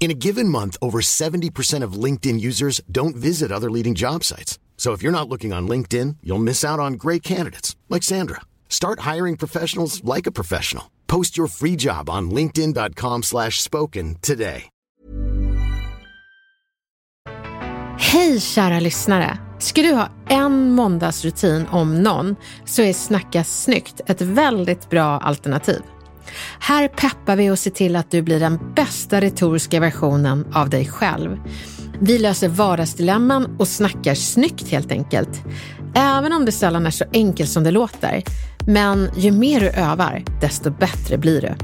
In a given month, over 70% of LinkedIn users don't visit other leading job sites. So if you're not looking on LinkedIn, you'll miss out on great candidates like Sandra. Start hiring professionals like a professional. Post your free job on linkedin.com slash spoken today. Hej kära lyssnare! Ska du ha en måndagsrutin om någon så är Snacka snyggt ett väldigt bra alternativ. Här peppar vi och ser till att du blir den bästa retoriska versionen av dig själv. Vi löser vardagsdilemman och snackar snyggt helt enkelt. Även om det sällan är så enkelt som det låter. Men ju mer du övar, desto bättre blir du.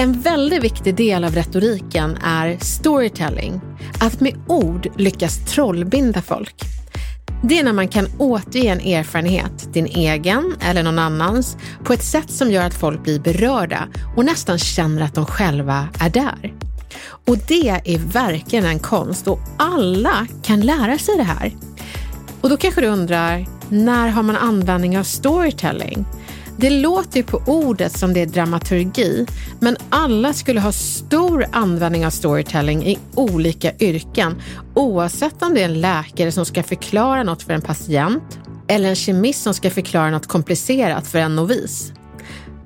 En väldigt viktig del av retoriken är storytelling. Att med ord lyckas trollbinda folk. Det är när man kan återge en erfarenhet, din egen eller någon annans, på ett sätt som gör att folk blir berörda och nästan känner att de själva är där. Och det är verkligen en konst och alla kan lära sig det här. Och då kanske du undrar, när har man användning av storytelling? Det låter ju på ordet som det är dramaturgi, men alla skulle ha stor användning av storytelling i olika yrken, oavsett om det är en läkare som ska förklara något för en patient eller en kemist som ska förklara något komplicerat för en novis.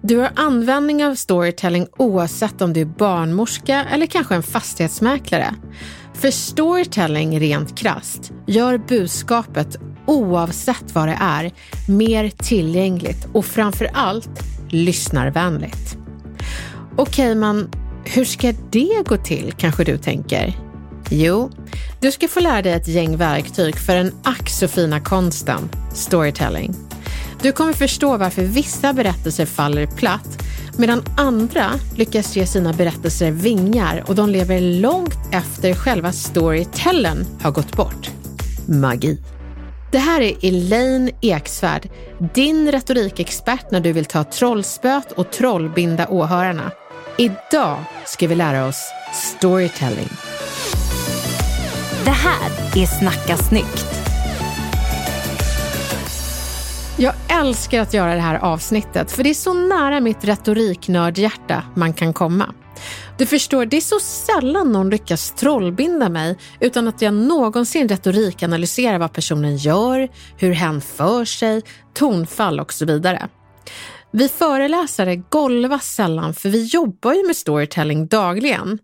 Du har användning av storytelling oavsett om du är barnmorska eller kanske en fastighetsmäklare. För storytelling rent krast gör budskapet oavsett vad det är mer tillgängligt och framför allt lyssnarvänligt. Okej, men hur ska det gå till kanske du tänker? Jo, du ska få lära dig ett gäng verktyg för den ack så fina konsten storytelling. Du kommer förstå varför vissa berättelser faller platt medan andra lyckas ge sina berättelser vingar och de lever långt efter själva storytellen har gått bort. Magi. Det här är Elaine Eksvärd, din retorikexpert när du vill ta trollspöt och trollbinda åhörarna. Idag ska vi lära oss storytelling. Det här är Snacka snyggt. Jag älskar att göra det här avsnittet för det är så nära mitt retoriknördhjärta man kan komma. Du förstår, det är så sällan någon lyckas trollbinda mig utan att jag någonsin retorikanalyserar vad personen gör, hur hen för sig, tonfall och så vidare. Vi föreläsare golvas sällan för vi jobbar ju med storytelling dagligen.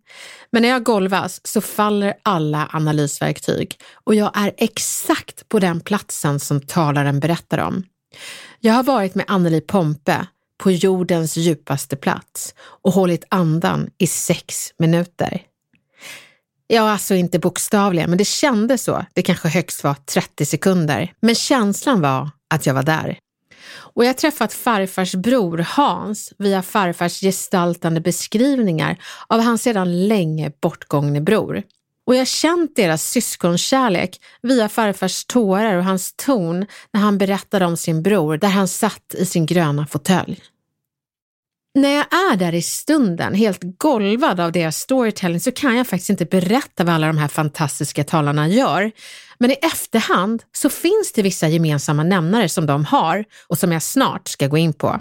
Men när jag golvas så faller alla analysverktyg och jag är exakt på den platsen som talaren berättar om. Jag har varit med Anneli Pompe på jordens djupaste plats och hållit andan i sex minuter. Ja, alltså inte bokstavligen, men det kändes så. Det kanske högst var 30 sekunder, men känslan var att jag var där. Och jag har träffat farfars bror Hans via farfars gestaltande beskrivningar av hans sedan länge bortgångne bror. Och jag har känt deras syskonkärlek via farfars tårar och hans ton när han berättade om sin bror där han satt i sin gröna fåtölj. När jag är där i stunden, helt golvad av deras storytelling, så kan jag faktiskt inte berätta vad alla de här fantastiska talarna gör. Men i efterhand så finns det vissa gemensamma nämnare som de har och som jag snart ska gå in på.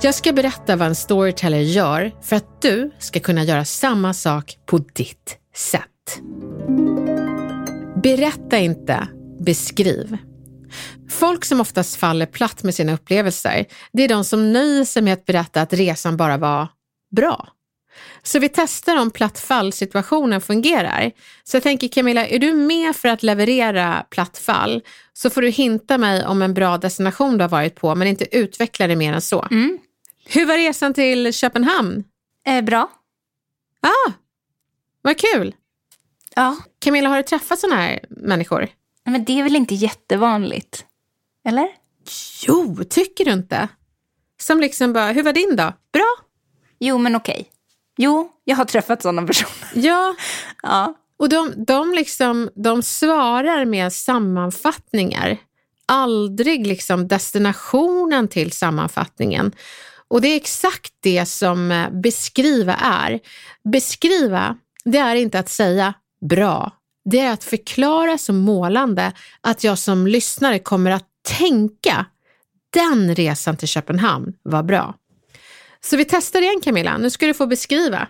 Jag ska berätta vad en storyteller gör för att du ska kunna göra samma sak på ditt sätt. Berätta inte, beskriv. Folk som oftast faller platt med sina upplevelser, det är de som nöjer sig med att berätta att resan bara var bra. Så vi testar om plattfallsituationen fungerar. Så jag tänker Camilla, är du med för att leverera plattfall så får du hinta mig om en bra destination du har varit på men inte utveckla det mer än så. Mm. Hur var resan till Köpenhamn? Eh, bra. Ah, vad kul! Ja, Camilla, har du träffat sådana här människor? men det är väl inte jättevanligt? Eller? Jo, tycker du inte? Som liksom bara, hur var din dag? Bra. Jo, men okej. Jo, jag har träffat sådana personer. Ja, Ja. och de, de, liksom, de svarar med sammanfattningar. Aldrig liksom destinationen till sammanfattningen. Och det är exakt det som eh, beskriva är. Beskriva, det är inte att säga bra. Det är att förklara så målande att jag som lyssnare kommer att tänka den resan till Köpenhamn var bra. Så vi testar igen Camilla, nu ska du få beskriva.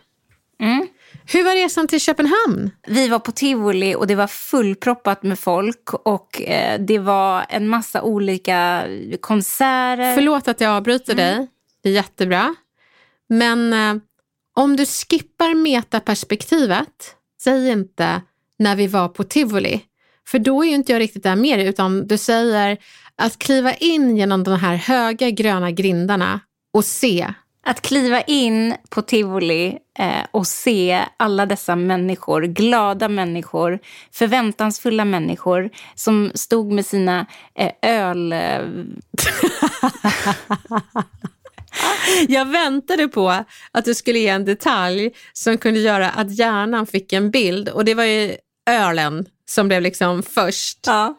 Mm. Hur var resan till Köpenhamn? Vi var på tivoli och det var fullproppat med folk och eh, det var en massa olika konserter. Förlåt att jag avbryter dig, det är jättebra. Men eh, om du skippar metaperspektivet, säg inte när vi var på tivoli. För då är ju inte jag riktigt där med dig, utan du säger att kliva in genom de här höga gröna grindarna och se. Att kliva in på tivoli eh, och se alla dessa människor, glada människor, förväntansfulla människor som stod med sina eh, öl... Jag väntade på att du skulle ge en detalj som kunde göra att hjärnan fick en bild och det var ju ölen som blev liksom först. ja,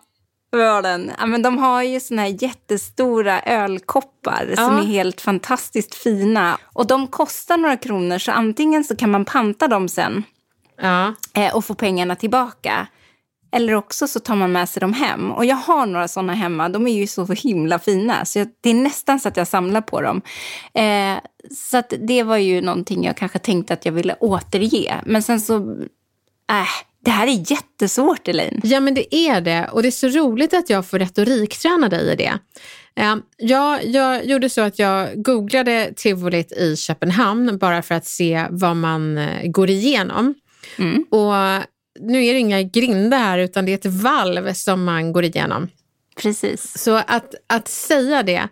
ölen. Ja, men de har ju såna här jättestora ölkoppar som Ja. är helt fantastiskt fina. Och de kostar några kronor så antingen så kan man panta dem sen Ja. eh, och få pengarna tillbaka. Eller också så tar man med sig dem hem. Och jag har några sådana hemma. De är ju så himla fina. Så jag, det är nästan så att jag samlar på dem. Eh, så det var ju någonting jag kanske tänkte att jag ville återge. Men sen så... Äh, det här är jättesvårt, Elaine. Ja, men det är det. Och det är så roligt att jag får retorikträna dig i det. Eh, Jag, jag gjorde så att jag googlade tivolit i Köpenhamn bara för att se vad man eh, går igenom. Och nu är det inga grindar här utan det är ett valv som man går igenom. Precis. Så att, att säga det,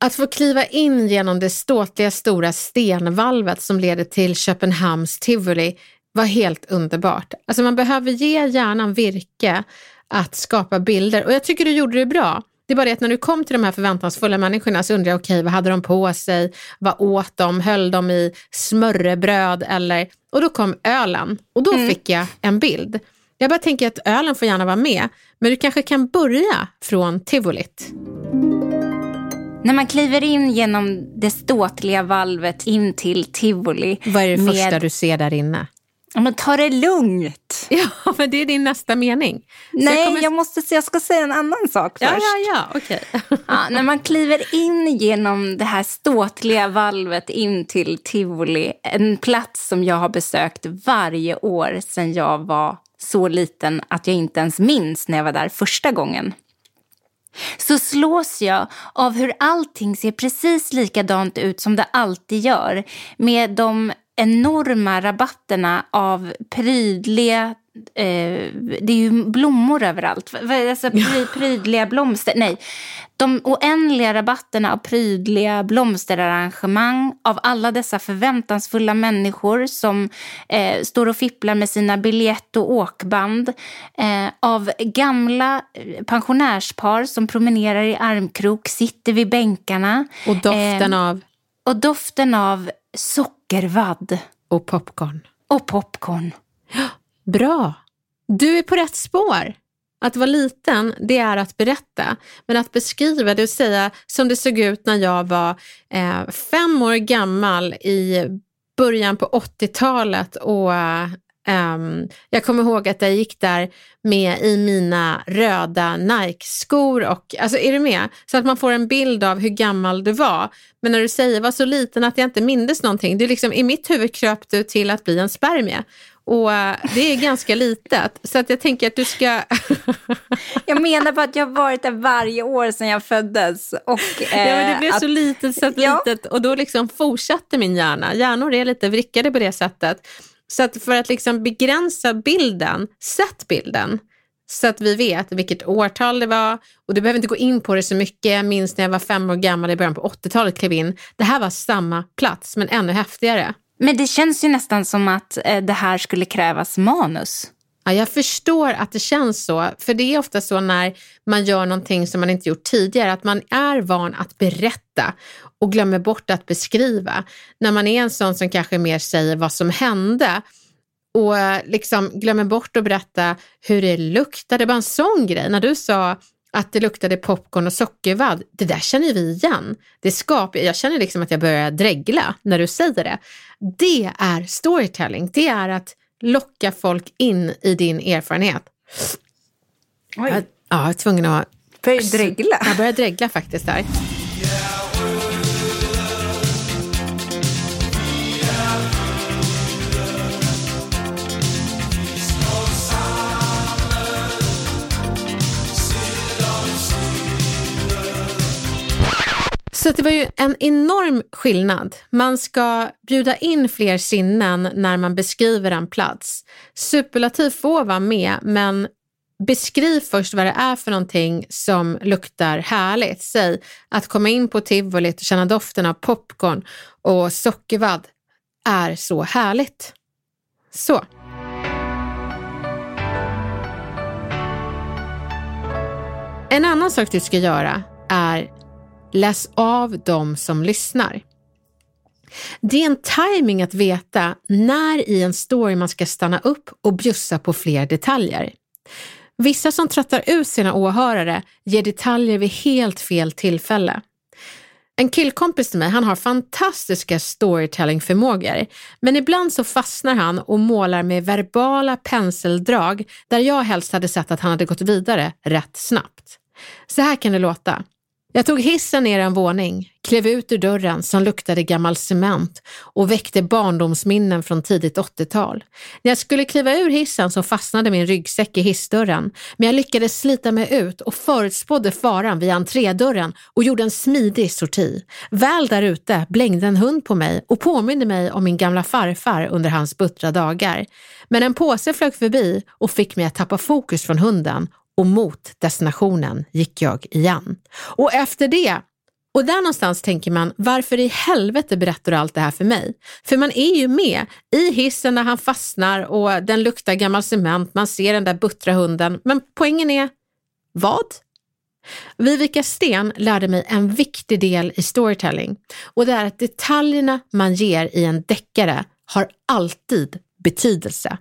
att få kliva in genom det ståtliga stora stenvalvet som leder till Köpenhamns tivoli var helt underbart. Alltså man behöver ge hjärnan virke att skapa bilder och jag tycker du gjorde det bra. Det är bara det att när du kom till de här förväntansfulla människorna så undrar jag, okej, vad hade de på sig? Vad åt de? Höll de i smörrebröd eller? Och då kom ölen och då fick jag en bild. Jag bara tänker att ölen får gärna vara med, men du kanske kan börja från tivolit. När man kliver in genom det ståtliga valvet in till tivoli. Vad är det med- första du ser där inne? Ja, men ta det lugnt. Ja, men det är din nästa mening. Nej, jag, kommer- måste, se- jag ska säga en annan sak Ja, först. ja, ja, okej. Ja, när man kliver in genom det här ståtliga valvet in till tivoli, en plats som jag har besökt varje år sedan jag var så liten att jag inte ens minns när jag var där första gången. Så slås jag av hur allting ser precis likadant ut som det alltid gör. Med de enorma rabatterna av prydliga Eh, det är ju blommor överallt. Alltså, pry, prydliga blomster. Nej, de oändliga rabatterna av prydliga blomsterarrangemang av alla dessa förväntansfulla människor som eh, står och fipplar med sina biljett och åkband. Eh, av gamla eh, pensionärspar som promenerar i armkrok, sitter vid bänkarna. Och doften Eh, av... Och doften av sockervadd. Och popcorn. Och popcorn. Bra. Du är på rätt spår. Att vara liten, det är att berätta. Men att beskriva, det vill säga som det såg ut när jag var eh, fem år gammal i början på 80-talet och ehm, jag kommer ihåg att jag gick där med i mina röda Nike-skor. Och, alltså är du med? Så att man får en bild av hur gammal du var. Men när du säger var så liten att jag inte mindes någonting, det är liksom, i mitt huvud kröp du till att bli en spermie. Och eh, det är ganska litet. Så att jag tänker att du ska... Jag menar bara att jag har varit där varje år sedan jag föddes. Och, eh, ja, men det blev att, så litet så att Ja. litet. Och då liksom fortsatte min hjärna. Hjärnor är lite vrickade på det sättet. Så att för att liksom begränsa bilden, sätt bilden. Så att vi vet vilket årtal det var. Och du behöver inte gå in på det så mycket. Jag minns när jag var fem år gammal i början på 80-talet klev in. Det här var samma plats, men ännu häftigare. Men det känns ju nästan som att eh, det här skulle krävas manus. Ja, jag förstår att det känns så, för det är ofta så när man gör någonting som man inte gjort tidigare, att man är van att berätta och glömmer bort att beskriva. När man är en sån som kanske mer säger vad som hände och eh, liksom glömmer bort att berätta hur det luktade, bara en sån grej. När du sa att det luktade popcorn och sockervadd, det där känner vi igen. Det skapar, jag känner liksom att jag börjar dregla när du säger det. Det är storytelling, det är att locka folk in i din erfarenhet. Jag, ja, jag är tvungen att... Börjar dregla? Jag börjar dregla faktiskt där. Så det var ju en enorm skillnad. Man ska bjuda in fler sinnen när man beskriver en plats. Superlativ får vara med, men beskriv först vad det är för någonting som luktar härligt. Säg att komma in på tivolit och känna doften av popcorn och sockervadd är så härligt. Så. En annan sak du ska göra är läs av dem som lyssnar. Det är en timing att veta när i en story man ska stanna upp och bjussa på fler detaljer. Vissa som tröttar ut sina åhörare ger detaljer vid helt fel tillfälle. En killkompis till mig, han har fantastiska storytellingförmågor, men ibland så fastnar han och målar med verbala penseldrag där jag helst hade sett att han hade gått vidare rätt snabbt. Så här kan det låta. Jag tog hissen ner en våning, klev ut ur dörren som luktade gammal cement och väckte barndomsminnen från tidigt 80-tal. När jag skulle kliva ur hissen så fastnade min ryggsäck i hissdörren, men jag lyckades slita mig ut och förutspådde faran vid entrédörren och gjorde en smidig sorti. Väl där ute blängde en hund på mig och påminde mig om min gamla farfar under hans buttra dagar. Men en påse flög förbi och fick mig att tappa fokus från hunden och mot destinationen gick jag igen. Och efter det, och där någonstans tänker man, varför i helvete berättar du allt det här för mig? För man är ju med i hissen när han fastnar och den luktar gammal cement, man ser den där buttra hunden, men poängen är, vad? Vivica Sten lärde mig en viktig del i storytelling och det är att detaljerna man ger i en deckare har alltid betydelse.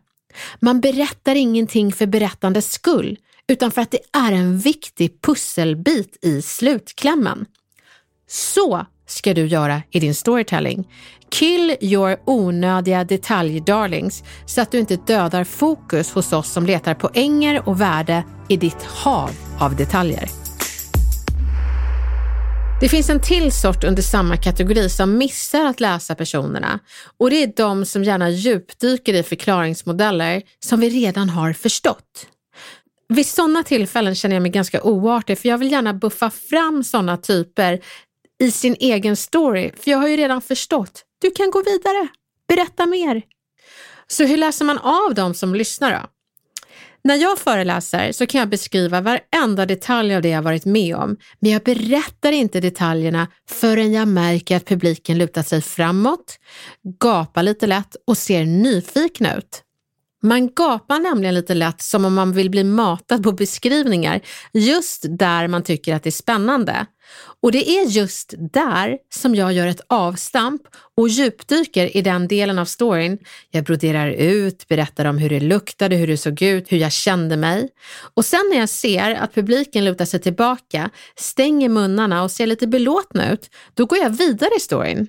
Man berättar ingenting för berättandets skull, utan för att det är en viktig pusselbit i slutklämmen. Så ska du göra i din storytelling. Kill your onödiga detaljdarlings så att du inte dödar fokus hos oss som letar poänger och värde i ditt hav av detaljer. Det finns en till sort under samma kategori som missar att läsa personerna och det är de som gärna djupdyker i förklaringsmodeller som vi redan har förstått. Vid sådana tillfällen känner jag mig ganska oartig för jag vill gärna buffa fram sådana typer i sin egen story för jag har ju redan förstått. Du kan gå vidare. Berätta mer. Så hur läser man av dem som lyssnar då? När jag föreläser så kan jag beskriva varenda detalj av det jag varit med om, men jag berättar inte detaljerna förrän jag märker att publiken lutar sig framåt, gapar lite lätt och ser nyfikna ut. Man gapar nämligen lite lätt som om man vill bli matad på beskrivningar just där man tycker att det är spännande. Och det är just där som jag gör ett avstamp och djupdyker i den delen av storyn. Jag broderar ut, berättar om hur det luktade, hur det såg ut, hur jag kände mig. Och sen när jag ser att publiken lutar sig tillbaka, stänger munnarna och ser lite belåtna ut, då går jag vidare i storyn.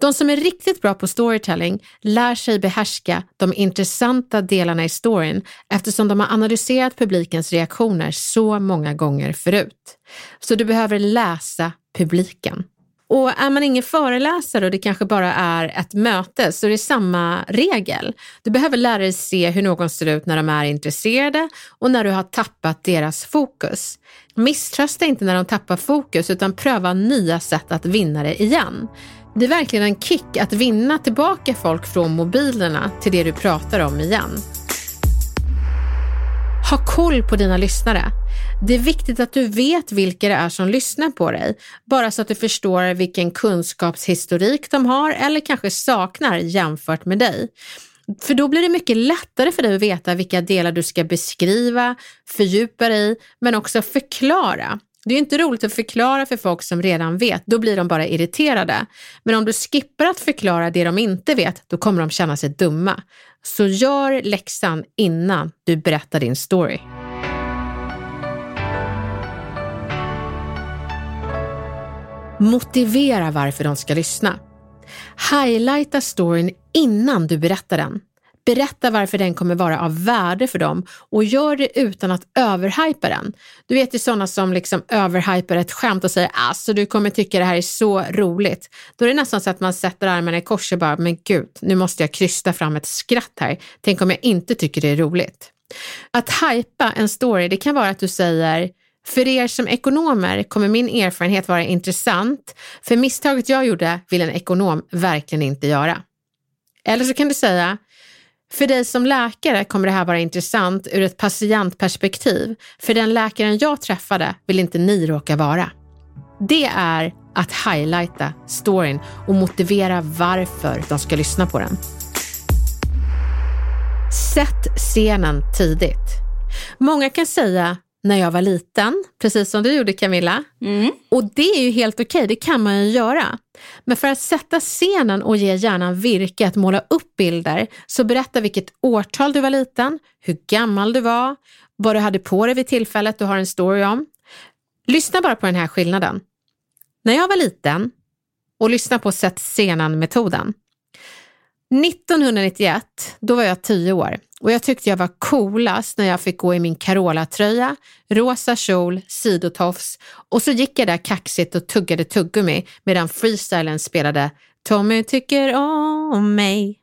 De som är riktigt bra på storytelling lär sig behärska de intressanta delarna i storyn eftersom de har analyserat publikens reaktioner så många gånger förut. Så du behöver läsa publiken. Och är man ingen föreläsare och det kanske bara är ett möte så är det samma regel. Du behöver lära dig se hur någon ser ut när de är intresserade och när du har tappat deras fokus. Misströsta inte när de tappar fokus utan pröva nya sätt att vinna det igen. Det är verkligen en kick att vinna tillbaka folk från mobilerna till det du pratar om igen. Ha koll på dina lyssnare. Det är viktigt att du vet vilka det är som lyssnar på dig, bara så att du förstår vilken kunskapshistorik de har eller kanske saknar jämfört med dig. För då blir det mycket lättare för dig att veta vilka delar du ska beskriva, fördjupa dig men också förklara. Det är inte roligt att förklara för folk som redan vet, då blir de bara irriterade. Men om du skippar att förklara det de inte vet, då kommer de känna sig dumma. Så gör läxan innan du berättar din story. Motivera varför de ska lyssna. Highlighta storyn innan du berättar den. Berätta varför den kommer vara av värde för dem och gör det utan att överhypa den. Du vet ju sådana som liksom överhypar ett skämt och säger alltså du kommer tycka det här är så roligt. Då är det nästan så att man sätter armarna i kors och bara men gud, nu måste jag krysta fram ett skratt här. Tänk om jag inte tycker det är roligt. Att hypa en story, det kan vara att du säger för er som ekonomer kommer min erfarenhet vara intressant, för misstaget jag gjorde vill en ekonom verkligen inte göra. Eller så kan du säga, för dig som läkare kommer det här vara intressant ur ett patientperspektiv. För den läkaren jag träffade vill inte ni råka vara. Det är att highlighta storyn och motivera varför de ska lyssna på den. Sätt scenen tidigt. Många kan säga när jag var liten, precis som du gjorde Camilla. Mm. Och det är ju helt okej, det kan man ju göra. Men för att sätta scenen och ge hjärnan virke att måla upp bilder, så berätta vilket årtal du var liten, hur gammal du var, vad du hade på dig vid tillfället du har en story om. Lyssna bara på den här skillnaden. När jag var liten och lyssna på Sätt scenen-metoden. 1991, då var jag 10 år och jag tyckte jag var coolast när jag fick gå i min Carola-tröja, rosa kjol, sidotofs och så gick jag där kaxigt och tuggade tuggummi medan freestylen spelade Tommy tycker om mig.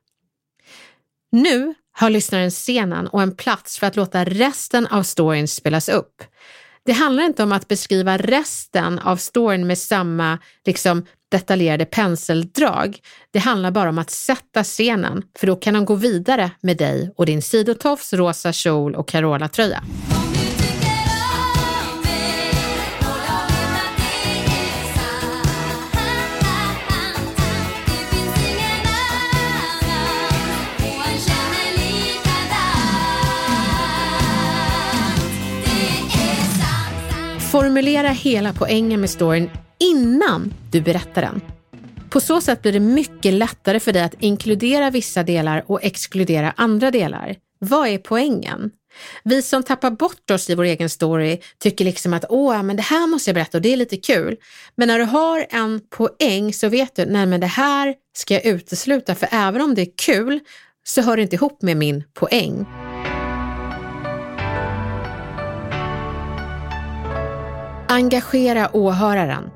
Nu har lyssnaren scenen och en plats för att låta resten av storyn spelas upp. Det handlar inte om att beskriva resten av storyn med samma liksom, detaljerade penseldrag. Det handlar bara om att sätta scenen, för då kan de gå vidare med dig och din sidotofs, rosa kjol och Carola-tröja. Formulera hela poängen med storyn innan du berättar den. På så sätt blir det mycket lättare för dig att inkludera vissa delar och exkludera andra delar. Vad är poängen? Vi som tappar bort oss i vår egen story tycker liksom att åh, men det här måste jag berätta och det är lite kul. Men när du har en poäng så vet du, nej men det här ska jag utesluta för även om det är kul så hör det inte ihop med min poäng. Engagera åhöraren.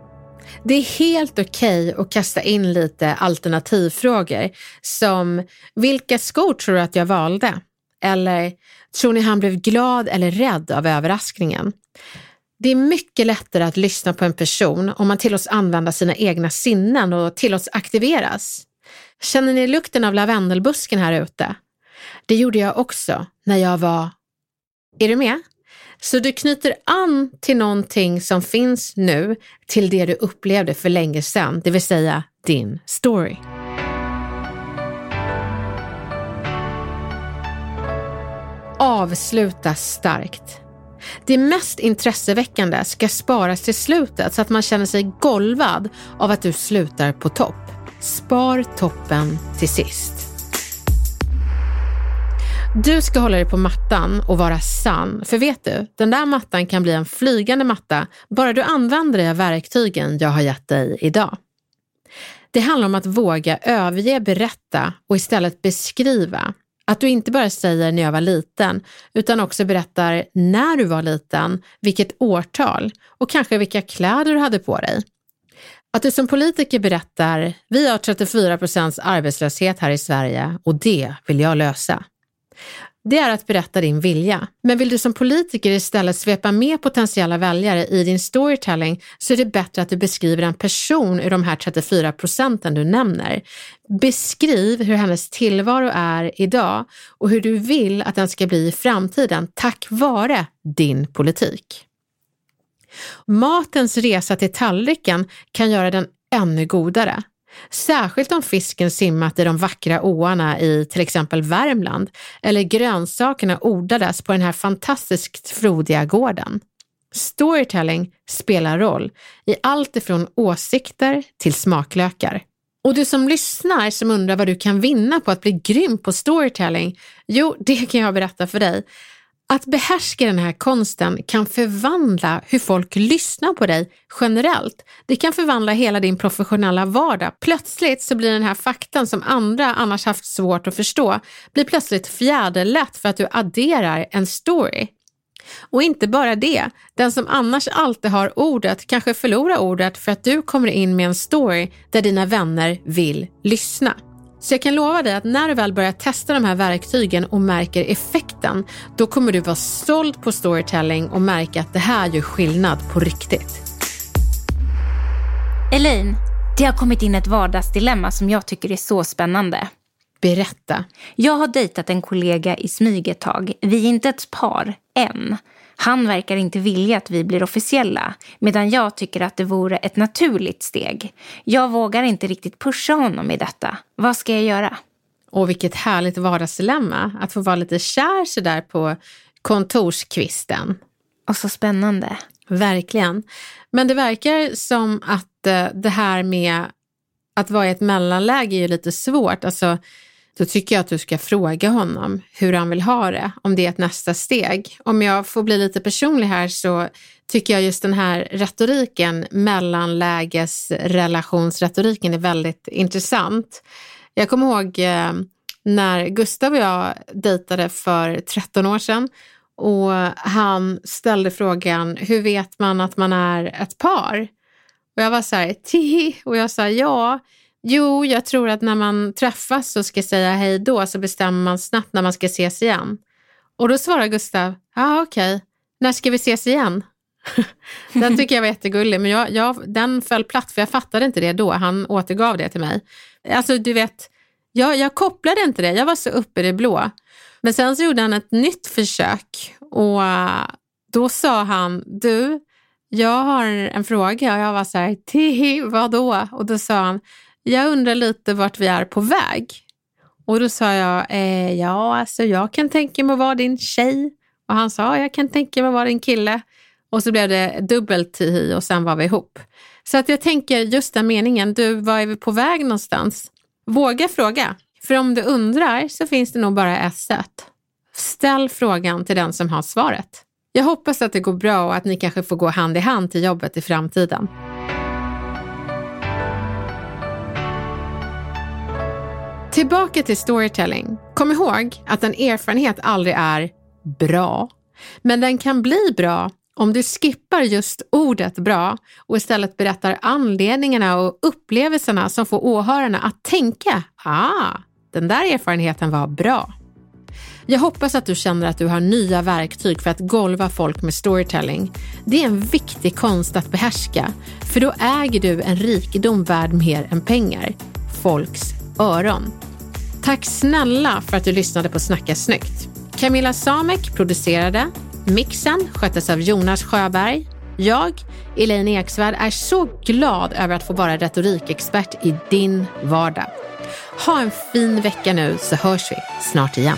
Det är helt okej okay att kasta in lite alternativfrågor som vilka skor tror du att jag valde? Eller tror ni han blev glad eller rädd av överraskningen? Det är mycket lättare att lyssna på en person om man tillåts använda sina egna sinnen och tillåts aktiveras. Känner ni lukten av lavendelbusken här ute? Det gjorde jag också när jag var... Är du med? Så du knyter an till någonting som finns nu till det du upplevde för länge sedan, det vill säga din story. Avsluta starkt. Det mest intresseväckande ska sparas till slutet så att man känner sig golvad av att du slutar på topp. Spar toppen till sist. Du ska hålla dig på mattan och vara sann. För vet du, den där mattan kan bli en flygande matta bara du använder dig av verktygen jag har gett dig idag. Det handlar om att våga överge berätta och istället beskriva. Att du inte bara säger när jag var liten, utan också berättar när du var liten, vilket årtal och kanske vilka kläder du hade på dig. Att du som politiker berättar, vi har 34 procents arbetslöshet här i Sverige och det vill jag lösa. Det är att berätta din vilja. Men vill du som politiker istället svepa med potentiella väljare i din storytelling så är det bättre att du beskriver en person ur de här 34 procenten du nämner. Beskriv hur hennes tillvaro är idag och hur du vill att den ska bli i framtiden tack vare din politik. Matens resa till tallriken kan göra den ännu godare. Särskilt om fisken simmat i de vackra åarna i till exempel Värmland eller grönsakerna odlades på den här fantastiskt frodiga gården. Storytelling spelar roll i allt ifrån åsikter till smaklökar. Och du som lyssnar som undrar vad du kan vinna på att bli grym på storytelling, jo, det kan jag berätta för dig. Att behärska den här konsten kan förvandla hur folk lyssnar på dig generellt. Det kan förvandla hela din professionella vardag. Plötsligt så blir den här faktan som andra annars haft svårt att förstå, blir plötsligt fjäderlätt för att du adderar en story. Och inte bara det, den som annars alltid har ordet kanske förlorar ordet för att du kommer in med en story där dina vänner vill lyssna. Så jag kan lova dig att när du väl börjar testa de här verktygen och märker effekten, då kommer du vara stolt på storytelling och märka att det här gör skillnad på riktigt. Elaine, det har kommit in ett vardagsdilemma som jag tycker är så spännande. Berätta. Jag har dejtat en kollega i smyg ett tag. Vi är inte ett par, än. Han verkar inte vilja att vi blir officiella medan jag tycker att det vore ett naturligt steg. Jag vågar inte riktigt pusha honom i detta. Vad ska jag göra? Och vilket härligt vardagsdilemma att få vara lite kär sådär på kontorskvisten. Och så spännande. Verkligen. Men det verkar som att eh, det här med att vara i ett mellanläge är ju lite svårt. Alltså, då tycker jag att du ska fråga honom hur han vill ha det, om det är ett nästa steg. Om jag får bli lite personlig här så tycker jag just den här retoriken, mellanlägesrelationsretoriken är väldigt intressant. Jag kommer ihåg eh, när Gustav och jag dejtade för 13 år sedan och han ställde frågan, hur vet man att man är ett par? Och jag var så här, tihi, och jag sa ja, Jo, jag tror att när man träffas och ska säga hej då så bestämmer man snabbt när man ska ses igen. Och då svarar Gustav, ja okej, okay. när ska vi ses igen? den tycker jag var jättegullig, men jag, jag, den föll platt för jag fattade inte det då. Han återgav det till mig. Alltså du vet, jag, jag kopplade inte det, jag var så uppe i det blå. Men sen så gjorde han ett nytt försök och då sa han, du, jag har en fråga och jag var så här, tihi, vadå? Och då sa han, jag undrar lite vart vi är på väg. Och då sa jag, eh, ja alltså jag kan tänka mig att vara din tjej. Och han sa, jag kan tänka mig att vara din kille. Och så blev det dubbelt tihi och sen var vi ihop. Så att jag tänker just den meningen, du, var är vi på väg någonstans? Våga fråga. För om du undrar så finns det nog bara ett sätt. Ställ frågan till den som har svaret. Jag hoppas att det går bra och att ni kanske får gå hand i hand till jobbet i framtiden. Tillbaka till storytelling. Kom ihåg att en erfarenhet aldrig är bra, men den kan bli bra om du skippar just ordet bra och istället berättar anledningarna och upplevelserna som får åhörarna att tänka, ah, den där erfarenheten var bra. Jag hoppas att du känner att du har nya verktyg för att golva folk med storytelling. Det är en viktig konst att behärska, för då äger du en rikedom värd mer än pengar. Folks öron. Tack snälla för att du lyssnade på Snacka snyggt. Camilla Samek producerade. Mixen sköttes av Jonas Sjöberg. Jag, Elaine Eksvärd, är så glad över att få vara retorikexpert i din vardag. Ha en fin vecka nu så hörs vi snart igen.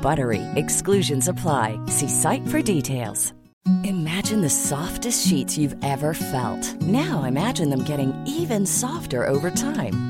BUTTERY. Exclusions apply. See site for details. Imagine the softest sheets you've ever felt. Now imagine them getting even softer over time.